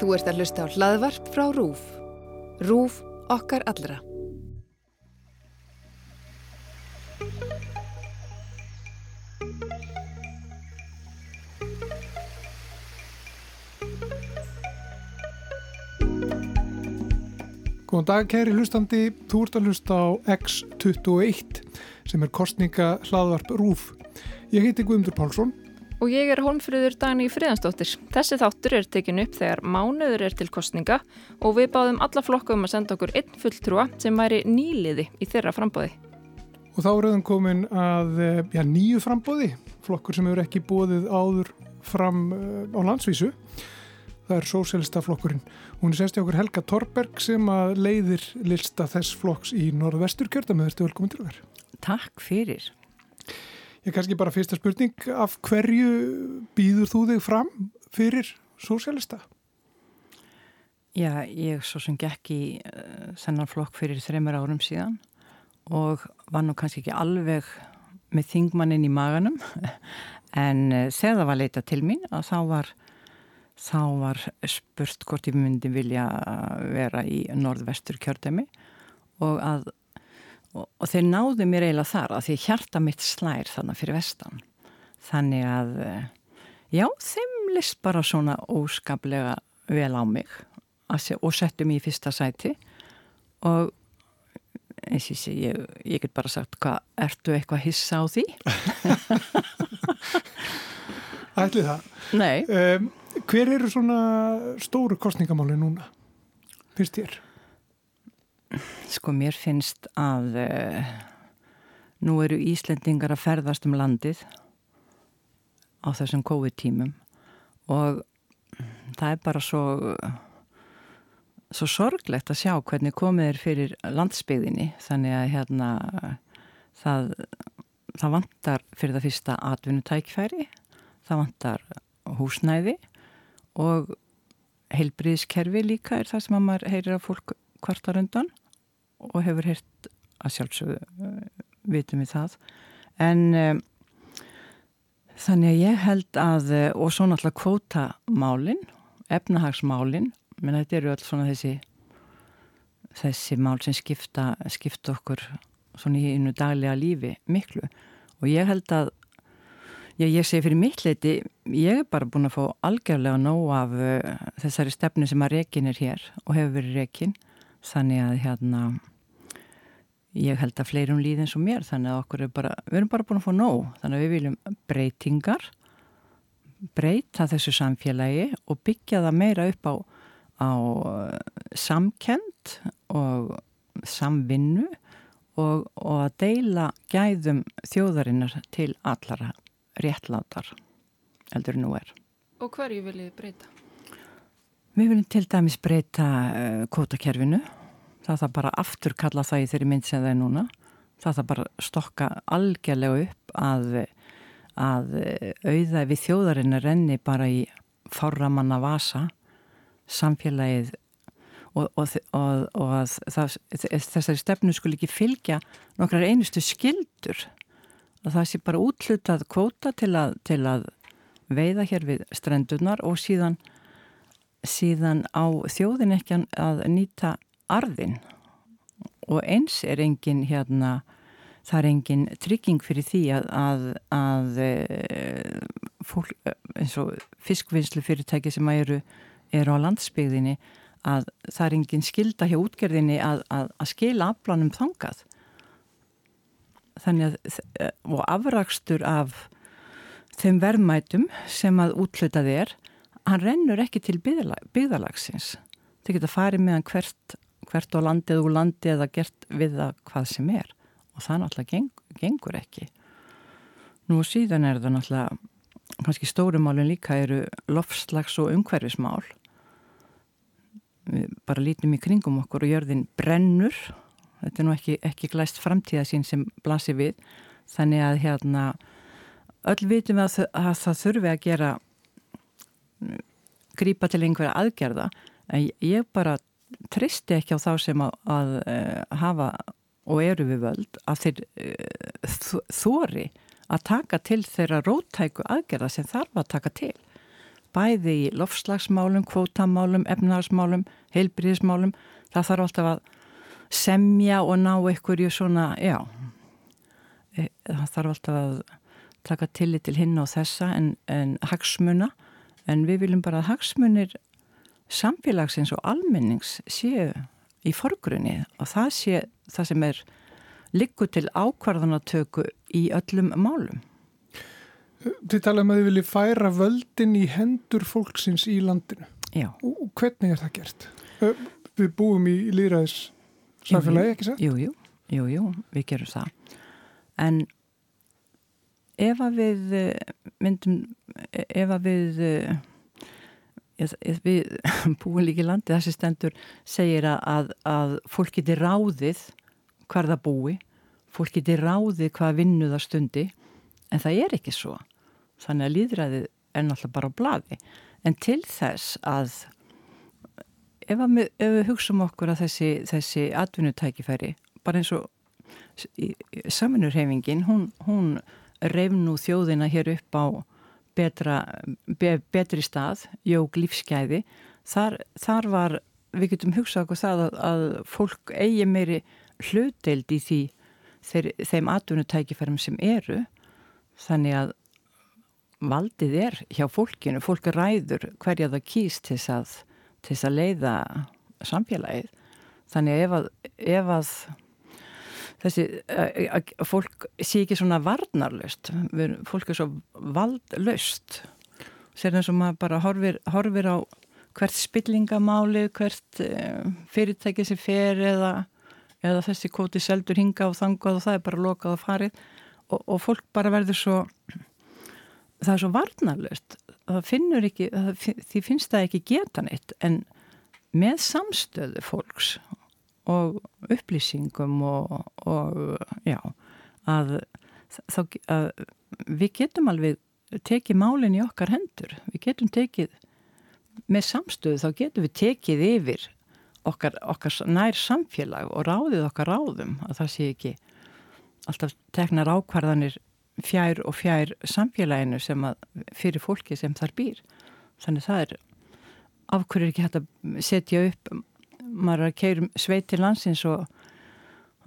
Þú ert að hlusta á hlaðvarp frá RÚF. RÚF okkar allra. Góðan dag kæri hlustandi, þú ert að hlusta á X21 sem er kostninga hlaðvarp RÚF. Ég heiti Guðmundur Pálsson Og ég er Holmfröður Dagni Friðansdóttir. Þessi þáttur er tekin upp þegar mánuður er til kostninga og við báðum alla flokka um að senda okkur einn fulltrúa sem væri nýliði í þeirra frambóði. og þá er auðvitað komin að eh, já, nýju frambóði, flokkur sem hefur ekki bóðið áður fram eh, á landsvísu. Það er sósélista flokkurinn. Hún er sérstið okkur Helga Torberg sem að leiðir lista þess flokks í norðvestur kjörðamöður. Þetta er velkomin til þér. Takk fyrir. Ég kannski bara fyrsta spurning, af hverju býður þú þig fram fyrir sósélista? Já, ég svo sem gekk í uh, þennan flokk fyrir þreymur árum síðan og var nú kannski ekki alveg með þingmannin í maganum en uh, þegar það var leita til mín að þá var, þá var spurt hvort ég myndi vilja vera í norðvestur kjördæmi og að og, og þeir náðu mér eiginlega þar að því hjarta mitt slær þannig fyrir vestan þannig að uh, já, þeim list bara svona óskaplega vel á mig se, og settu mér í fyrsta sæti og eins og sé, ég, ég get bara sagt hvað, ertu eitthvað hissa á því? Ætli það. Nei. Um, hver eru svona stóru kostningamáli núna? Fyrst þér? Sko mér finnst að uh, nú eru Íslendingar að ferðast um landið á þessum COVID-tímum og það er bara svo svo sorglegt að sjá hvernig komið er fyrir landsbyðinni þannig að hérna það, það vantar fyrir það fyrsta atvinnutækfæri það vantar húsnæði og heilbriðskerfi líka er það sem að maður heyrir að fólk kvartar undan og hefur heyrt að sjálfsögðu vitum við það. En um, þannig að ég held að og svo náttúrulega kvótamálin efnahagsmálin menn þetta eru alls svona þessi þessi mál sem skipta skipta okkur svona í einu daglega lífi miklu. Og ég held að ég, ég segi fyrir mitt leiti ég er bara búin að fá algjörlega nóg af uh, þessari stefnu sem að rekin er hér og hefur verið rekin. Þannig að hérna ég held að fleirum líði eins og mér þannig að okkur er bara, við erum bara búin að fá nóg þannig að við viljum breytingar breyta þessu samfélagi og byggja það meira upp á, á samkend og samvinnu og, og að deila gæðum þjóðarinnar til allara réttlátar eldur nú er. Og hverju viljið breyta? Við viljum til dæmis breyta uh, kvotakerfinu það þarf bara aftur kalla það í þeirri mynd sem það er núna. Það þarf bara stokka algjörlega upp að, að auða við þjóðarinn að renni bara í forramanna vasa samfélagið og, og, og, og að það, þessari stefnu skul ekki fylgja nokkrar einustu skildur að það sé bara útlutað kvóta til að, til að veiða hér við strendunar og síðan síðan á þjóðin ekki að nýta arðin og eins er engin hérna, það er engin trygging fyrir því að, að, að fólk, eins og fiskvinnslu fyrirtæki sem eru, eru á landsbyggðinni að það er engin skilda hjá útgerðinni að, að skila aflanum þangað. Þannig að og afrakstur af þeim verðmætum sem að útlutað er hann rennur ekki til byggðalagsins þau geta farið meðan hvert hvert á landið úr landið eða gert við það hvað sem er. Og það náttúrulega geng, gengur ekki. Nú síðan er það náttúrulega kannski stórumálun líka eru lofslags og umhverfismál. Við bara lítum í kringum okkur og jörðin brennur. Þetta er nú ekki, ekki glæst framtíða sín sem blasir við. Þannig að hérna öll vitum að, að það þurfi að gera grípa til einhverja aðgerða. En ég bara tristi ekki á þá sem að, að uh, hafa og eru við völd að þeir uh, þóri að taka til þeirra róttæku aðgerða sem þarf að taka til. Bæði í lofslagsmálum, kvótamálum, efnahagsmálum, heilbríðismálum. Það þarf alltaf að semja og ná einhverju svona, já, e, það þarf alltaf að taka tillit til hinn og þessa en, en hagsmuna, en við viljum bara að hagsmunir samfélagsins og almennings séu í forgrunni og það sé það sem er liggur til ákvarðanatöku í öllum málum. Þið tala um að þið vilji færa völdin í hendur fólksins í landinu. Já. Og hvernig er það gert? Við búum í líðræðis samfélagi, ekki satt? Jú, jú, jú, jú, við gerum það. En ef að við myndum, ef að við, ef við búum líka í landi, þessi stendur segir að, að fólk geti ráðið hvar það búi, fólk geti ráðið hvað vinnuða stundi, en það er ekki svo. Þannig að líðræðið er náttúrulega bara á bladi en til þess að ef, að ef við hugsaum okkur að þessi, þessi atvinnutækifæri bara eins og saminurhefingin hún, hún reyf nú þjóðina hér upp á betra, be, betri stað jóg lífsgæði. Þar, þar var, við getum hugsað okkur það að, að fólk eigi meiri hluteld í því þeir, þeim atvinnutækifærum sem eru. Þannig að valdið er hjá fólkinu, fólk ræður hverja það kýst til þess að, til þess að leiða samfélagið. Þannig ef að, ef að þessi, að fólk sé ekki svona varnarlöst, fólk er svo valdlöst, sér eins og maður bara horfir, horfir á hvert spillingamáli, hvert eh, fyrirtæki sem fer eða, eða þessi kóti seldur hinga og þangað og það er bara lokað og farið. Og, og fólk bara verður svo það er svo varnarlöst það finnur ekki, það, því finnst það ekki geta neitt en með samstöðu fólks og upplýsingum og, og já að, þá, að við getum alveg tekið málinn í okkar hendur. Við getum tekið með samstöðu þá getum við tekið yfir okkar, okkar nær samfélag og ráðið okkar ráðum að það sé ekki alltaf teknar ákvarðanir fjær og fjær samfélaginu sem að fyrir fólki sem þar býr. Þannig það er afhverju ekki hægt að setja upp maður að keirum sveit til landsins og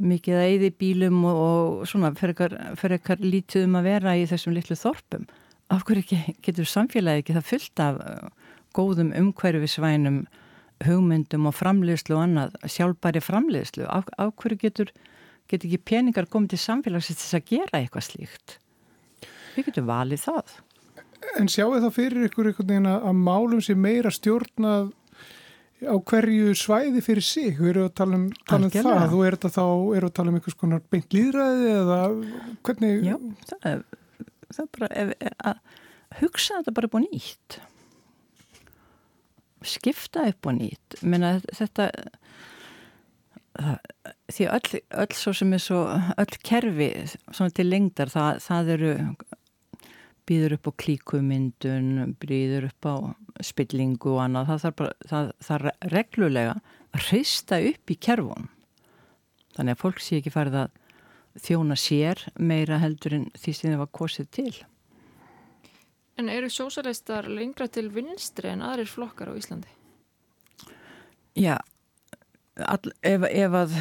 mikið að eyði bílum og, og svona fyrir ekkar lítið um að vera í þessum litlu þorpum afhverju ekki getur samfélagi ekki það fyllt af uh, góðum umhverfisvænum hugmyndum og framleiðslu og annað sjálfbæri framleiðslu af, afhverju getur get ekki peningar komið til samfélags þess að gera eitthvað slíkt. Við getum valið það. En sjáu þá fyrir ykkur einhvern veginn að málum sé meira stjórnað á hverju svæði fyrir sig. Við erum að tala um, tala um það. Þú er þetta þá, eru að tala um einhvers konar beint líðræði eða hvernig? Já, það er, það er bara ef, að hugsa þetta bara upp á nýtt. Skifta upp á nýtt. Menna þetta því öll, öll svo sem er svo öll kerfi til lengdar það, það eru býður upp á klíkumyndun býður upp á spillingu og annað. Það þarf bara, það, það reglulega að hreista upp í kerfun þannig að fólk sé ekki farið að þjóna sér meira heldur en því sem það var kosið til. En eru sósalistar lengra til vinstri en aðrir flokkar á Íslandi? Já all, ef, ef að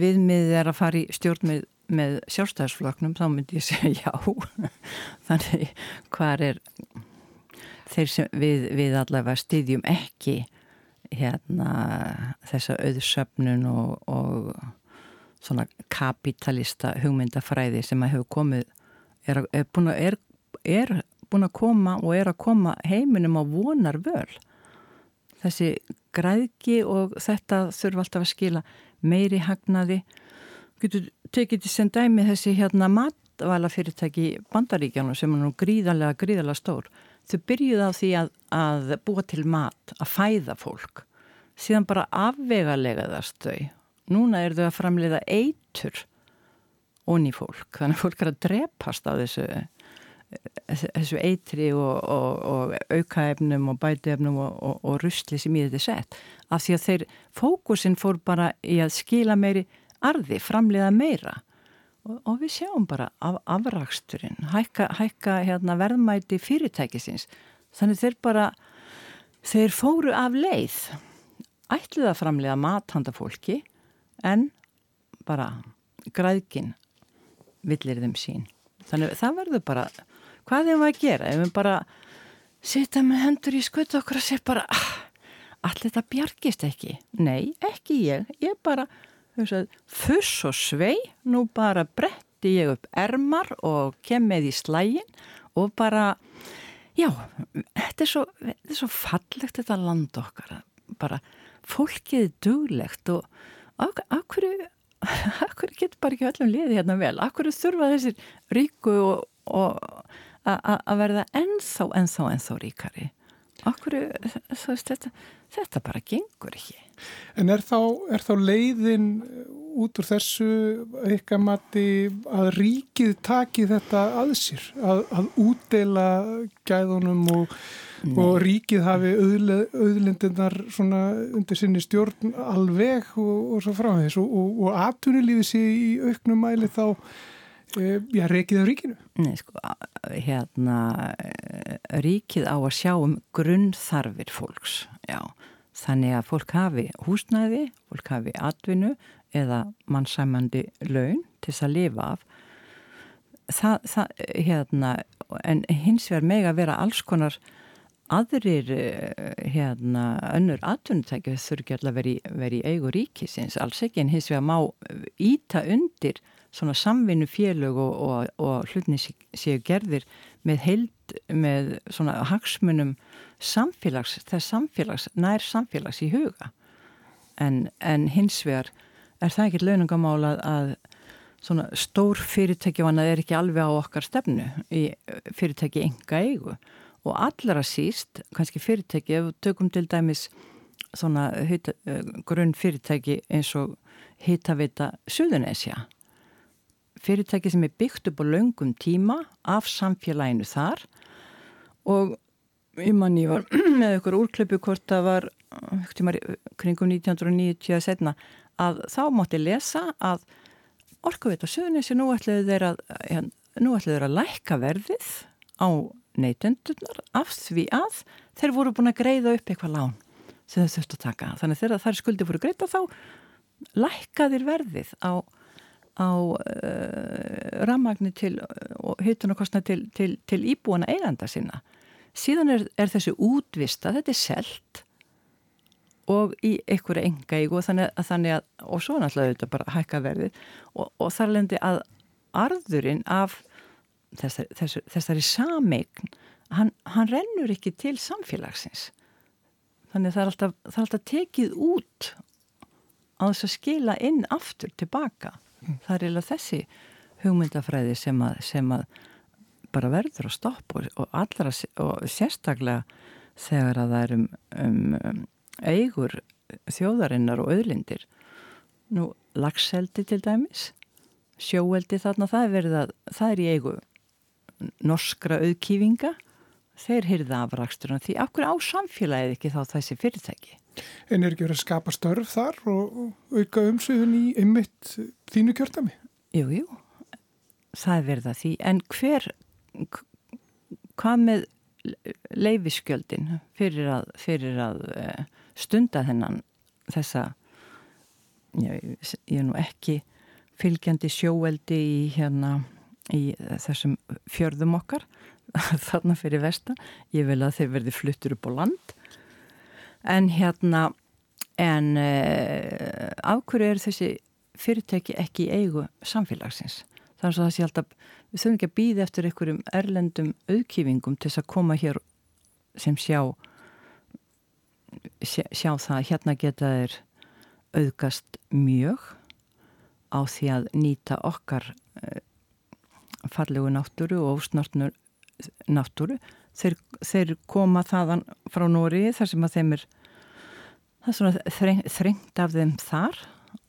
viðmið er að fara í stjórn með, sjálfstæðisfloknum þá myndi ég segja já. Þannig hvað er þeir sem við, við allavega stýðjum ekki hérna þessa auðsöfnun og, og svona kapitalista hugmyndafræði sem að hefur komið er, er, búin að, er, er búin að koma og er að koma heiminum á vonar völ þessi græðki og þetta þurfa alltaf að skila meiri hagnaði getur tekið til sem dæmi þessi hérna matvæla fyrirtæki bandaríkjánu sem er nú gríðarlega gríðarlega stór. Þau byrjuði á því að, að búa til mat, að fæða fólk. Síðan bara afvegalegast þau. Núna er þau að framleiða eitur onni fólk. Þannig að fólk er að drepast á þessu þessu eitri og, og, og aukaefnum og bætuefnum og, og rusli sem í þetta sett. Af því að þeir fókusin fór bara í að skila meiri arði, framleiða meira. Og við sjáum bara af afraksturinn hækka, hækka hérna, verðmæti fyrirtækisins. Þannig þeir bara þeir fóru af leið. Ætluð að framlega mathanda fólki en bara græðkin villir þeim sín. Þannig það verður bara hvað þeim var að gera? Ef við bara setja með hendur í skutt okkur og sé bara ah, allir þetta bjargist ekki. Nei, ekki ég, ég bara fuss og svei nú bara bretti ég upp ermar og kem með í slægin og bara já, þetta er svo, þetta er svo fallegt þetta land okkar bara fólkið er duglegt og akkur akkur getur bara ekki öllum liði hérna vel? Akkur þurfa þessir ríku og, að verða ennþá, ennþá, ennþá ríkari akkur þetta, þetta bara gengur ekki. En er þá, er þá leiðin út úr þessu eitthvað mati að ríkið taki þetta að sér? Að, að útdeila gæðunum og, og ríkið hafi auðlindirnar svona undir sinni stjórn alveg og, og svo frá þess og, og aðtunilífið sé í auknum mæli þá já, reikið af ríkinu? Nei, sko, hérna ríkið á að sjá um grunnþarfir fólks, já Þannig að fólk hafi húsnæði, fólk hafi atvinnu eða mannsæmandi laun til þess að lifa af. Það, það, hérna, en hins vegar meg að vera alls konar aðrir hérna, önnur atvinnutæki þurfi alltaf verið veri í eigu ríkisins, alls ekki en hins vegar má íta undir svona samvinnu félög og, og, og hlutinni séu gerðir með heild, með svona hagsmunum samfélags, þess samfélags, nær samfélags í huga. En, en hins vegar er það ekki launungamála að svona stór fyrirtæki og annað er ekki alveg á okkar stefnu í fyrirtæki enga eigu. Og allra síst, kannski fyrirtæki ef við tökum til dæmis svona hita, grunn fyrirtæki eins og hitavita Suðunesja fyrirtæki sem er byggt upp á laungum tíma af samfélaginu þar. Og ég manni var með ykkur úrklöpu hvort það var kringum 1990 að setna að þá mátti lesa að orkuveit og söðunissi nú ætluðu þeir að hérna, nú ætluðu þeir að lækka verðið á neytendunar af því að þeir voru búin að greiða upp eitthvað lán sem þau þurftu að taka. Þannig þegar þær skuldi voru greita þá lækkaðir verðið á, á uh, rammagni til og hittunarkostna til, til, til íbúana eiganda sína síðan er, er þessu útvista, þetta er selt og í einhverja enga íg og þannig að, þannig að og svo náttúrulega þetta bara hækka verðið. Og, og þar lendi að arðurinn af þessari, þessari, þessari sameign hann, hann rennur ekki til samfélagsins. Þannig það er alltaf, það er alltaf tekið út á þess að skila inn aftur tilbaka. Það er eða þessi hugmyndafræði sem að, sem að bara verður að stoppa og, og allra og sérstaklega þegar að það er um, um, um eigur þjóðarinnar og auðlindir. Nú lagseldi til dæmis sjóeldi þarna það er að það er í eigu norskra auðkýfinga þeir hyrða af raksturna því akkur á samfélagið ekki þá þessi fyrirtæki En er ekki verið að skapa störf þar og auka umsöðun í einmitt þínu kjörtami? Jú, jú, það er verið að því en hver hvað með leifiskjöldin fyrir að, fyrir að uh, stunda þennan þessa ég, ég er nú ekki fylgjandi sjóeldi í hérna í þessum fjörðum okkar þarna fyrir vestan. Ég vil að þeir verði fluttur upp á land. En hérna en uh, af hverju er þessi fyrirtæki ekki í eigu samfélagsins? Þar svo það sé alltaf við þurfum ekki að býða eftir einhverjum erlendum auðkýfingum til þess að koma hér sem sjá sjá, sjá það. Að hérna geta þeir auðgast mjög á því að nýta okkar uh, fallegu náttúru og ósnortnur náttúru þeir, þeir koma þaðan frá Nóri þar sem að þeim er það er svona þreng, þrengt af þeim þar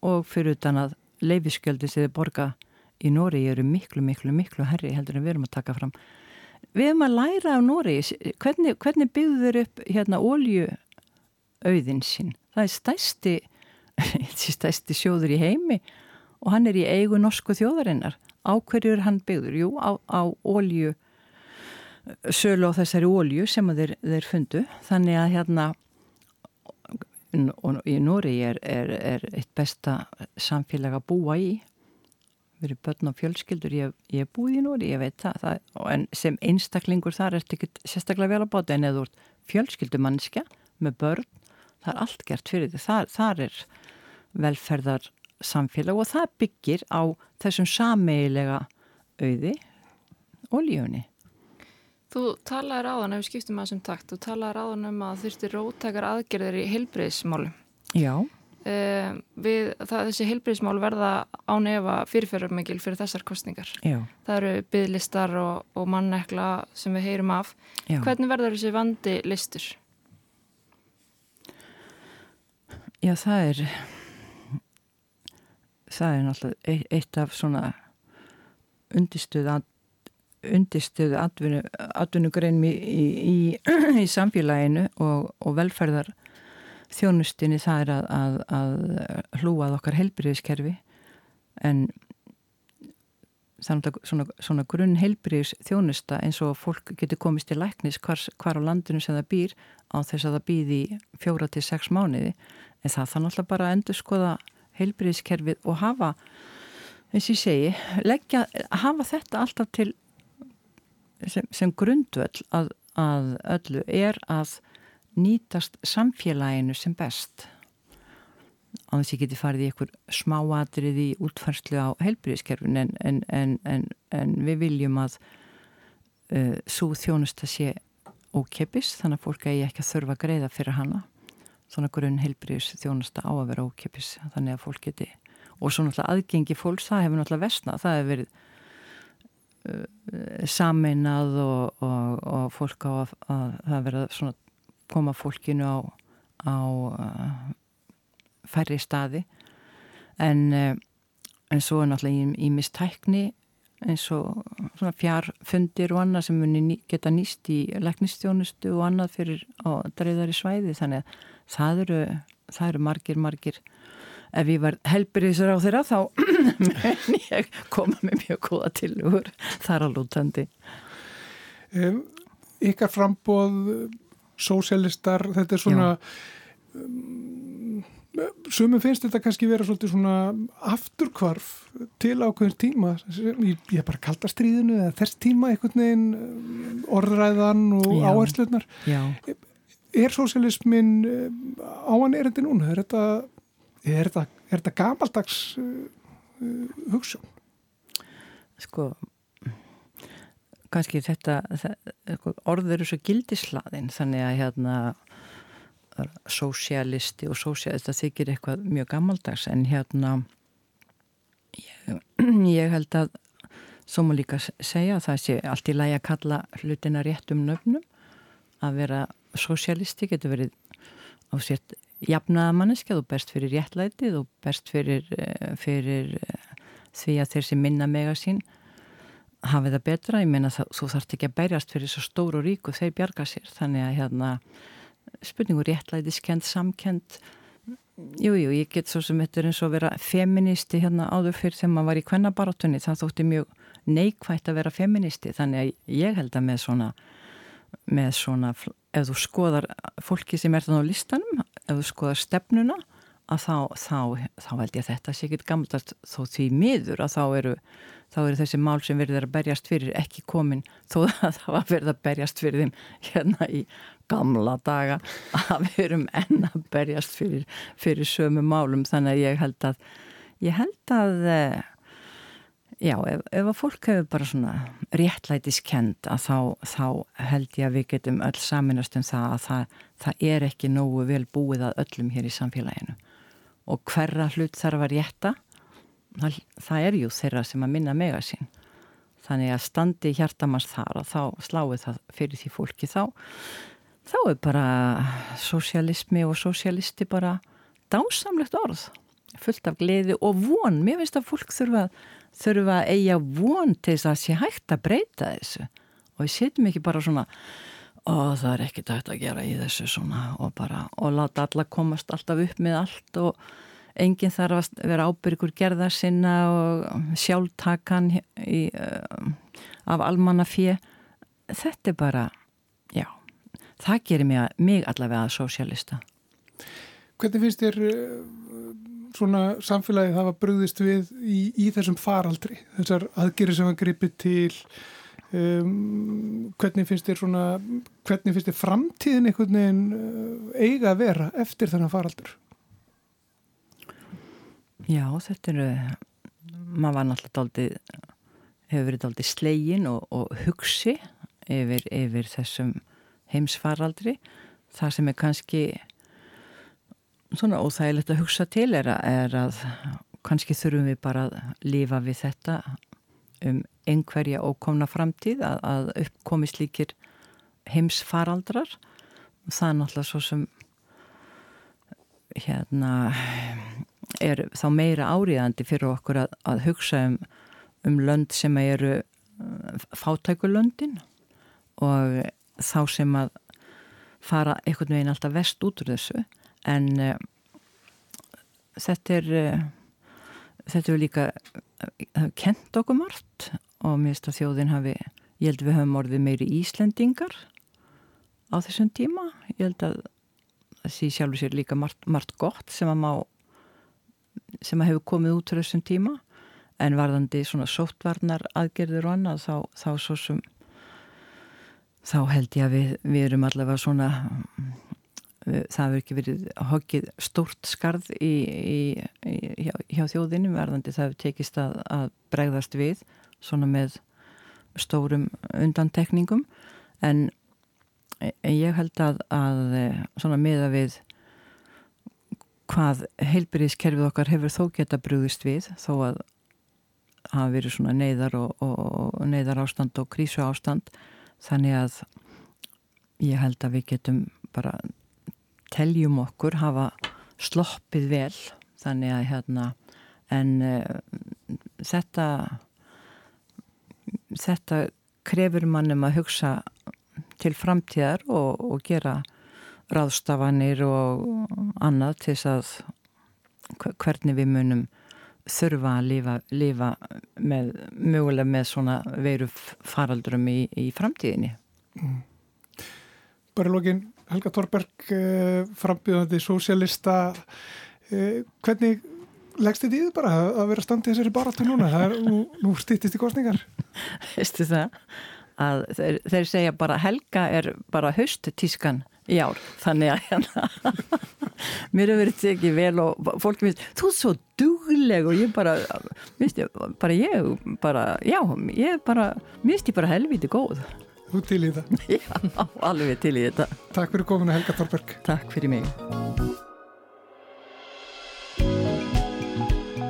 og fyrir utan að leifiskjöldi sem þeir borga í Nóri eru miklu, miklu, miklu herri heldur en við erum að taka fram. Við erum að læra af Nóri, hvernig, hvernig byggðu þeir upp hérna ólju auðin sín? Það er stæsti, stæsti sjóður í heimi og hann er í eigu norsku þjóðarinnar. Á hverju er hann byggður? Jú, á, á ólju, sölu á þessari ólju sem þeir, þeir fundu. Þannig að hérna í Nóri er, er, er eitt besta samfélag að búa í. Við erum börn og fjölskyldur ég, ég er búið í Nóri, ég veit það, það en sem einstaklingur þar er þetta ekki sérstaklega vel að báta en eða úr fjölskyldumannskja með börn, það er allt gert fyrir því, þar, þar er velferðar samfélag og það byggir á þessum sameilega auði ólíunni Þú talaði ráðan, ef við skiptum að þessum takt, þú talaði ráðan um að þurfti róttakar aðgerðir í heilbreyðismáli. Já. Uh, við, það, þessi heilbreyðismál verða ánefa fyrirferðarmikil fyrir þessar kostningar. Já. Það eru bygglistar og, og mannekla sem við heyrum af. Já. Hvernig verður þessi vandi listur? Já, það er, það er náttúrulega eitt af svona undistuð atvinnu, atvinnugreinum í, í, í samfélaginu og, og velferðar þjónustinni það er að, að, að hlúað okkar helbriðiskerfi en þannig að svona, svona grunn helbriðis þjónusta eins og fólk getur komist í læknis hvar, hvar á landinu sem það býr á þess að það býði fjóra til sex mánuði. En það þannig alltaf bara að endur skoða helbriðiskerfið og hafa eins og ég segi, leggja, hafa þetta alltaf til sem, sem grundvöld að, að öllu er að nýtast samfélaginu sem best. Á þess að ég geti farið í einhver smáatrið í útfarslu á helbriðiskerfin en, en, en, en við viljum að uh, svo þjónust að sé ókeppis þannig að fólk eigi ekki að þurfa að greiða fyrir hana. Svona grunn helbriðis þjónusta á að vera ókeppis þannig að fólk geti og svo náttúrulega aðgengi fólks það hefur náttúrulega vestnað það hefur verið sameinað og, og, og fólk á að, að það verða svona koma fólkinu á, á uh, færri staði. En, uh, en svo er náttúrulega í, í mistækni eins og svona fjárfundir og annað sem ný, geta nýst í leknistjónustu og annað fyrir á dreyðari svæði. Þannig að það eru, það eru margir, margir ef ég var helbriðsur á þeirra þá menn ég koma með mjög góða tilugur þar að lútandi. Um, Ykkar frambóð sósélistar, þetta er svona um, sumum finnst þetta kannski vera svolítið svona afturkvarf til ákveðin tíma. Ég, ég bara kalda stríðinu eða þess tíma einhvern veginn orðræðan og áherslunar er sósélismin á hann er þetta núna? Er þetta er þetta, gamaldags uh, hugsun? Sko kannski þetta sko, orður eru svo gildislaðin þannig að hérna sósialisti og sósialisti það þykir eitthvað mjög gamaldags en hérna ég, ég held að svo má líka segja að það sé allt í lægi að kalla hlutina réttum nöfnum að vera sósialisti getur verið á sért jafnaða manneska, þú berst fyrir réttlætið og berst fyrir, eh, fyrir eh, því að þeir sem minna mega sín hafi það betra, ég meina þú þarfst ekki að berjast fyrir svo stóru ríku, þeir bjarga sér. Þannig að hérna spurningur réttlætiskend, samkend jújú, jú, ég get svo sem þetta er eins og að vera feministi hérna áður fyrir þegar maður var í kvennabarátunni, það þótti mjög neikvægt að vera feministi, þannig að ég held að með svona með svona, ef þú skoðar fólki sem er þannig á listanum ef þú skoðar stefnuna að þá, þá, þá held ég að þetta sé ekki gammalt þó því miður að þá eru, þá eru þessi mál sem verður að berjast fyrir ekki komin þó að það var verið að berjast fyrir þeim hérna í gamla daga að við erum enna að berjast fyrir, fyrir sömu málum. Þannig að ég held að ég held að eh, já, ef, ef að fólk hefur bara svona réttlætiskend að þá, þá held ég að við getum öll saminast um það að það, það er ekki nógu vel búið að öllum hér í samfélaginu. Og hverra hlut þarf að rétta? Það, það er jú þeirra sem að minna mega sín. Þannig að standi hjartamast þar og þá sláið það fyrir því fólki þá. Þá er bara sosialismi og sosialisti bara dásamlegt orð fullt af gleði og von. Mér finnst að fólk þurfa að þurfa að eiga von til þess að sé hægt að breyta þessu og við setjum ekki bara svona og það er ekkert hægt að gera í þessu svona og bara og láta alla komast alltaf upp með allt og enginn þarf að vera ábyrgur gerða sinna og sjálftakan í, uh, af almanna fjö þetta er bara, já, það gerir mig, mig allavega að sósjálista. Hvernig finnst þér svona samfélagið hafa bröðist við í, í þessum faraldri, þessar aðgeri sem að gripi til um, hvernig finnst þér svona, hvernig finnst þér framtíðin einhvern veginn uh, eiga að vera eftir þennan faraldur? Já, þetta eru, maður var náttúrulega daldið, hefur verið daldið slegin og, og hugsi yfir, yfir þessum heimsfaraldri. Það sem er kannski svona óþægilegt að hugsa til er að, er að kannski þurfum við bara að lifa við þetta um einhverja ókomna framtíð að, að uppkomi slíkir heimsfaraldrar. Það er náttúrulega svo sem hérna er þá meira áriðandi fyrir okkur að, að hugsa um, um lönd sem eru uh, fátækulöndin og þá sem að fara einhvern veginn alltaf vest út úr þessu en uh, þetta er uh, þetta er líka uh, kent okkur margt og mér finnst að þjóðin hafi ég held við höfum orðið meiri Íslendingar á þessum tíma. Ég held að sé sjálfur sér líka margt, margt gott sem að má sem að hefur komið út úr þessum tíma. En varðandi svona sóttvarnar aðgerður og annað þá, þá svo sem þá held ég að við, við erum allavega svona það hefur ekki verið hokkið stórt skarð í, í, í, hjá, hjá þjóðinu varðandi það hefur tekist að, að bregðast við svona með stórum undantekningum. En ég held að, að svona miða við hvað heilbyrðiskerfið okkar hefur þó geta brúðist við þó að hafa verið svona neyðar og, og, og neyðar ástand og krísu ástand þannig að ég held að við getum bara teljum okkur hafa sloppið vel þannig að hérna en uh, þetta þetta krefur mannum að hugsa til framtíðar og, og gera ráðstafanir og annað til að hvernig við munum þurfa að lifa, lifa með, mögulega með svona veru faraldurum í, í framtíðinni. Mm. Bara lókin, Helga Torberg, eh, frambjöðandi sósialista, eh, hvernig leggst þetta í þið bara að vera standið þessari baráttu núna? Er, nú, nú stýttist í kostningar. Veistu það? Að þeir, þeir segja bara Helga er bara hausttískan í ár, þannig að hérna mér hefur verið tekið vel og fólk finnst, þú er svo dugleg og ég bara, minnst ég bara ég, bara, já, ég bara minnst ég bara helviti góð Þú til í þetta Já, alveg til í þetta Takk fyrir kominu Helga Þorberg Takk fyrir mig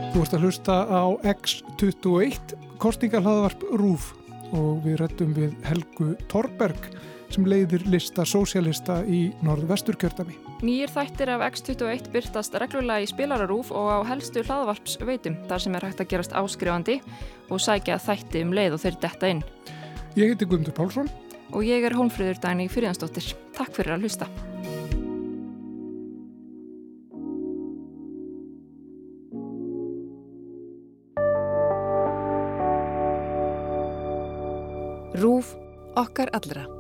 Þú ert að hlusta á X21 kostningalhaðvarp RÚF og við rettum við Helgu Þorberg sem leiðir lista sósialista í norðvesturkjördami. Nýjir þættir af X21 byrtast reglulega í spilararúf og á helstu hlaðvarpsveitum þar sem er hægt að gerast áskrifandi og sækja þætti um leið og þeir detta inn. Ég heiti Guðmundur Pálsson og ég er Hólmfríður Dæni Fyrirjansdóttir. Takk fyrir að hlusta. Rúf okkar allra.